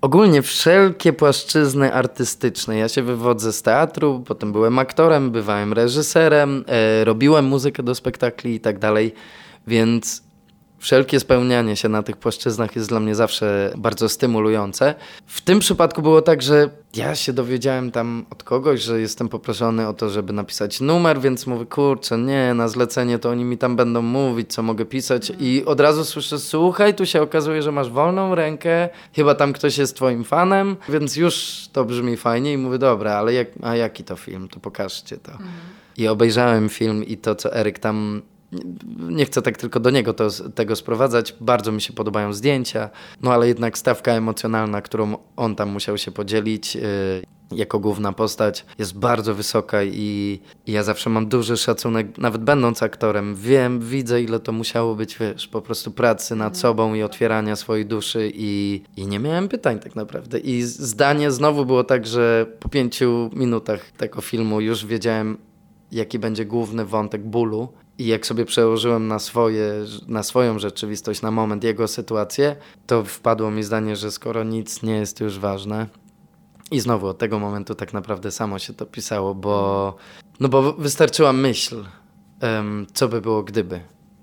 Ogólnie wszelkie płaszczyzny artystyczne. Ja się wywodzę z teatru, potem byłem aktorem, bywałem reżyserem, e, robiłem muzykę do spektakli i tak dalej, więc wszelkie spełnianie się na tych płaszczyznach jest dla mnie zawsze bardzo stymulujące. W tym przypadku było tak, że ja się dowiedziałem tam od kogoś, że jestem poproszony o to, żeby napisać numer, więc mówię, kurczę, nie, na zlecenie to oni mi tam będą mówić, co mogę pisać i od razu słyszę, słuchaj, tu się okazuje, że masz wolną rękę, chyba tam ktoś jest twoim fanem, więc już to brzmi fajnie i mówię, dobra, ale jak, a jaki to film, to pokażcie to. I obejrzałem film i to, co Eryk tam nie chcę tak tylko do niego to, tego sprowadzać. Bardzo mi się podobają zdjęcia, no ale jednak stawka emocjonalna, którą on tam musiał się podzielić yy, jako główna postać, jest bardzo wysoka i, i ja zawsze mam duży szacunek, nawet będąc aktorem. Wiem, widzę, ile to musiało być, wiesz, po prostu pracy nad sobą i otwierania swojej duszy i, i nie miałem pytań tak naprawdę. I zdanie znowu było tak, że po pięciu minutach tego filmu już wiedziałem, jaki będzie główny wątek bólu i jak sobie przełożyłem na, swoje, na swoją rzeczywistość, na moment jego sytuację, to wpadło mi zdanie, że skoro nic nie jest już ważne, i znowu od tego momentu tak naprawdę samo się to pisało, bo, no bo wystarczyła myśl, um, co by było gdyby.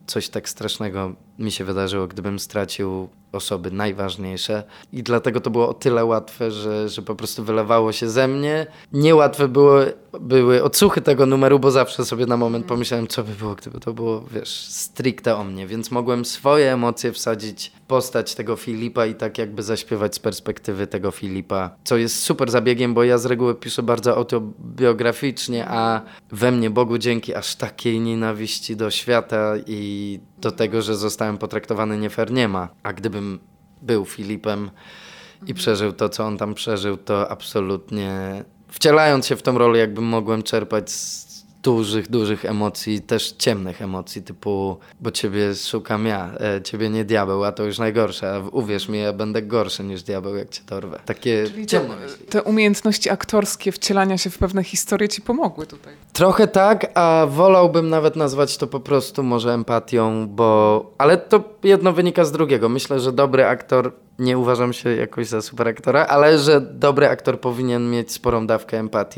Coś tak strasznego mi się wydarzyło, gdybym stracił osoby najważniejsze. I dlatego to było o tyle łatwe, że, że po prostu wylewało się ze mnie. Niełatwe były, były odsłuchy tego numeru, bo zawsze sobie na moment mhm. pomyślałem, co by było, gdyby to było, wiesz, stricte o mnie. Więc mogłem swoje emocje wsadzić w postać tego Filipa i tak jakby zaśpiewać z perspektywy tego Filipa. Co jest super zabiegiem, bo ja z reguły piszę bardzo autobiograficznie, a we mnie Bogu dzięki aż takiej nienawiści do świata i do tego, że zostałem potraktowany nie fair nie ma. A gdybym był Filipem i przeżył to, co on tam przeżył, to absolutnie wcielając się w tą rolę, jakbym mogłem czerpać z dużych, dużych emocji, też ciemnych emocji, typu, bo ciebie szukam ja, e, ciebie nie diabeł, a to już najgorsze, a uwierz mi, ja będę gorszy niż diabeł, jak cię dorwę. Takie Czyli ciemne te, myśli. Te umiejętności aktorskie, wcielania się w pewne historie ci pomogły tutaj. Trochę tak, a wolałbym nawet nazwać to po prostu może empatią, bo... Ale to jedno wynika z drugiego. Myślę, że dobry aktor nie uważam się jakoś za super aktora, ale że dobry aktor powinien mieć sporą dawkę empatii.